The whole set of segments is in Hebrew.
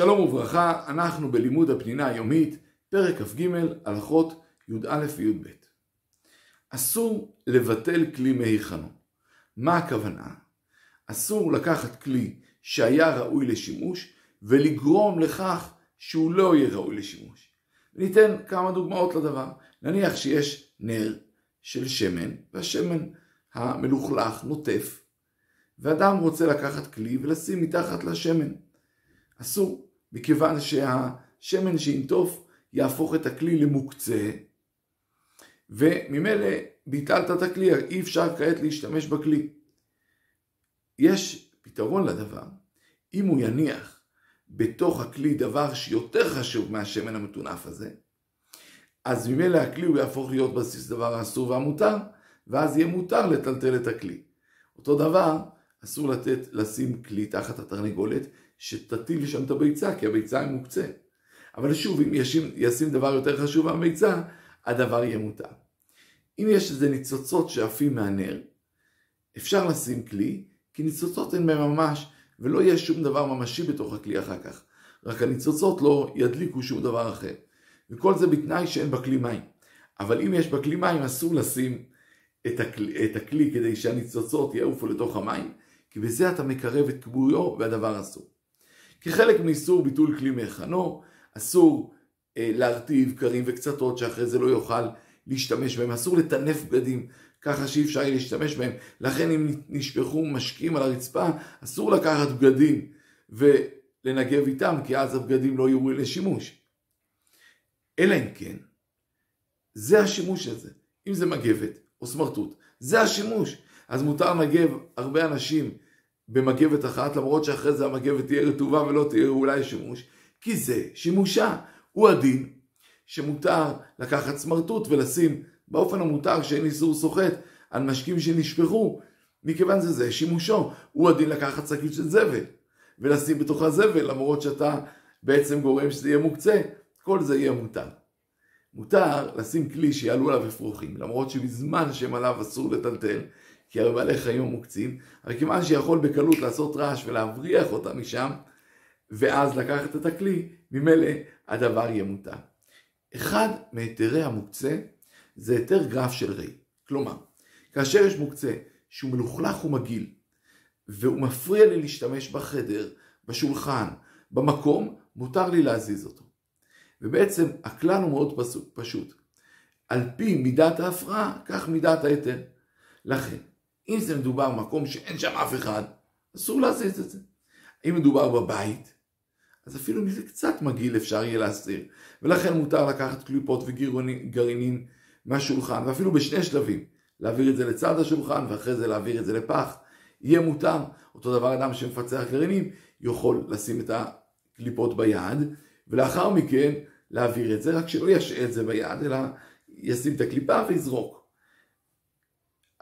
שלום וברכה, אנחנו בלימוד הפנינה היומית, פרק כ"ג, הלכות י"א וי"ב. אסור לבטל כלי מהיכנו. מה הכוונה? אסור לקחת כלי שהיה ראוי לשימוש ולגרום לכך שהוא לא יהיה ראוי לשימוש. ניתן כמה דוגמאות לדבר. נניח שיש נר של שמן, והשמן המלוכלך נוטף, ואדם רוצה לקחת כלי ולשים מתחת לשמן. אסור, מכיוון שהשמן שינטוף יהפוך את הכלי למוקצה, וממילא ביטלת את הכלי, אי אפשר כעת להשתמש בכלי. יש פתרון לדבר, אם הוא יניח בתוך הכלי דבר שיותר חשוב מהשמן המטונף הזה, אז ממילא הכלי הוא יהפוך להיות בסיס דבר האסור והמותר, ואז יהיה מותר לטלטל את הכלי. אותו דבר, אסור לתת, לשים כלי תחת התרנגולת, שתטיל שם את הביצה, כי הביצה היא מוקצה. אבל שוב, אם ישים, ישים דבר יותר חשוב מהביצה, הדבר יהיה מותר. אם יש איזה ניצוצות שעפים מהנר, אפשר לשים כלי, כי ניצוצות הן ממש, ולא יהיה שום דבר ממשי בתוך הכלי אחר כך. רק הניצוצות לא ידליקו שום דבר אחר. וכל זה בתנאי שאין בכלי מים. אבל אם יש בכלי מים, אסור לשים את הכלי, את הכלי כדי שהניצוצות יעופו לתוך המים, כי בזה אתה מקרב את כבויו והדבר אסור. כחלק מאיסור ביטול כלי מהיכנו, אסור אה, להרטיב קרים וקצתות שאחרי זה לא יוכל להשתמש בהם, אסור לטנף בגדים ככה שאי אפשר יהיה להשתמש בהם, לכן אם נשפכו משקים על הרצפה, אסור לקחת בגדים ולנגב איתם, כי אז הבגדים לא יהיו לשימוש. אלא אם כן, זה השימוש הזה. אם זה מגבת או סמרטוט, זה השימוש. אז מותר לנגב הרבה אנשים במגבת אחת, למרות שאחרי זה המגבת תהיה רטובה ולא תהיה אולי שימוש, כי זה שימושה. הוא הדין שמותר לקחת סמרטוט ולשים באופן המותר שאין איסור סוחט על משקים שנשפכו, מכיוון זה זה שימושו. הוא הדין לקחת שקית של זבל ולשים בתוכה זבל, למרות שאתה בעצם גורם שזה יהיה מוקצה, כל זה יהיה מותר. מותר לשים כלי שיעלו עליו אפרוחים, למרות שבזמן שהם עליו אסור לטלטל, כי הרי בעלי חיים מוקצים, אבל כיוון שיכול בקלות לעשות רעש ולהבריח אותם משם, ואז לקחת את הכלי, ממילא הדבר יהיה מותר. אחד מהיתרי המוקצה זה היתר גרף של רי. כלומר, כאשר יש מוקצה שהוא מלוכלך ומגעיל, והוא מפריע לי להשתמש בחדר, בשולחן, במקום, מותר לי להזיז אותו. ובעצם הכלל הוא מאוד פשוט. על פי מידת ההפרעה, כך מידת ההיתר. לכן, אם זה מדובר במקום שאין שם אף אחד, אסור להזיז את זה. אם מדובר בבית, אז אפילו מזה קצת מגעיל אפשר יהיה להסיר. ולכן מותר לקחת קליפות וגרעינים מהשולחן, ואפילו בשני שלבים. להעביר את זה לצד השולחן, ואחרי זה להעביר את זה לפח. יהיה מותר. אותו דבר אדם שמפצח גרעינים, יכול לשים את הקליפות ביד, ולאחר מכן להעביר את זה, רק שלא ישעה את זה ביד, אלא ישים את הקליפה ויזרוק.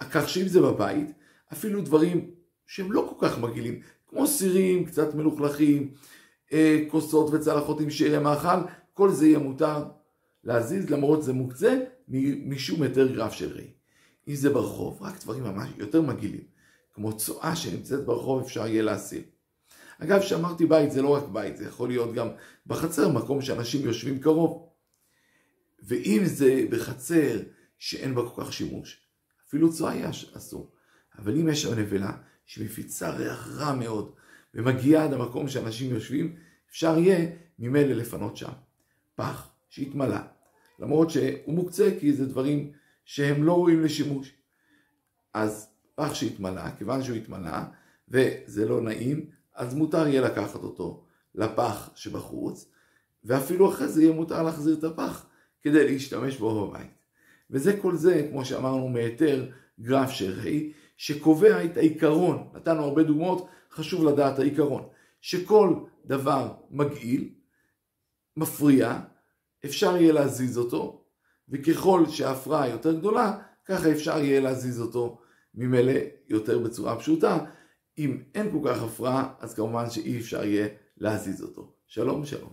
כך שאם זה בבית, אפילו דברים שהם לא כל כך מגעילים, כמו סירים קצת מלוכלכים, אה, כוסות וצלחות עם שירי מאכל, כל זה יהיה מותר להזיז, למרות זה מוקצה משום היתר גרף של רי. אם זה ברחוב, רק דברים ממש יותר מגעילים, כמו צואה שנמצאת ברחוב אפשר יהיה להסיר. אגב, כשאמרתי בית, זה לא רק בית, זה יכול להיות גם בחצר, מקום שאנשים יושבים קרוב. ואם זה בחצר שאין בה כל כך שימוש, אפילו צואה יש אסור. אבל אם יש נבלה שמפיצה ריח רע מאוד ומגיעה עד המקום שאנשים יושבים, אפשר יהיה ממילא לפנות שם. פח שהתמלא, למרות שהוא מוקצה כי זה דברים שהם לא ראויים לשימוש. אז פח שהתמלא, כיוון שהוא התמלא וזה לא נעים, אז מותר יהיה לקחת אותו לפח שבחוץ, ואפילו אחרי זה יהיה מותר להחזיר את הפח כדי להשתמש בו בבית. וזה כל זה, כמו שאמרנו, מהיתר גרף ה', שקובע את העיקרון, נתנו הרבה דוגמאות, חשוב לדעת העיקרון, שכל דבר מגעיל, מפריע, אפשר יהיה להזיז אותו, וככל שההפרעה יותר גדולה, ככה אפשר יהיה להזיז אותו ממילא יותר בצורה פשוטה, אם אין כל כך הפרעה, אז כמובן שאי אפשר יהיה להזיז אותו. שלום שלום.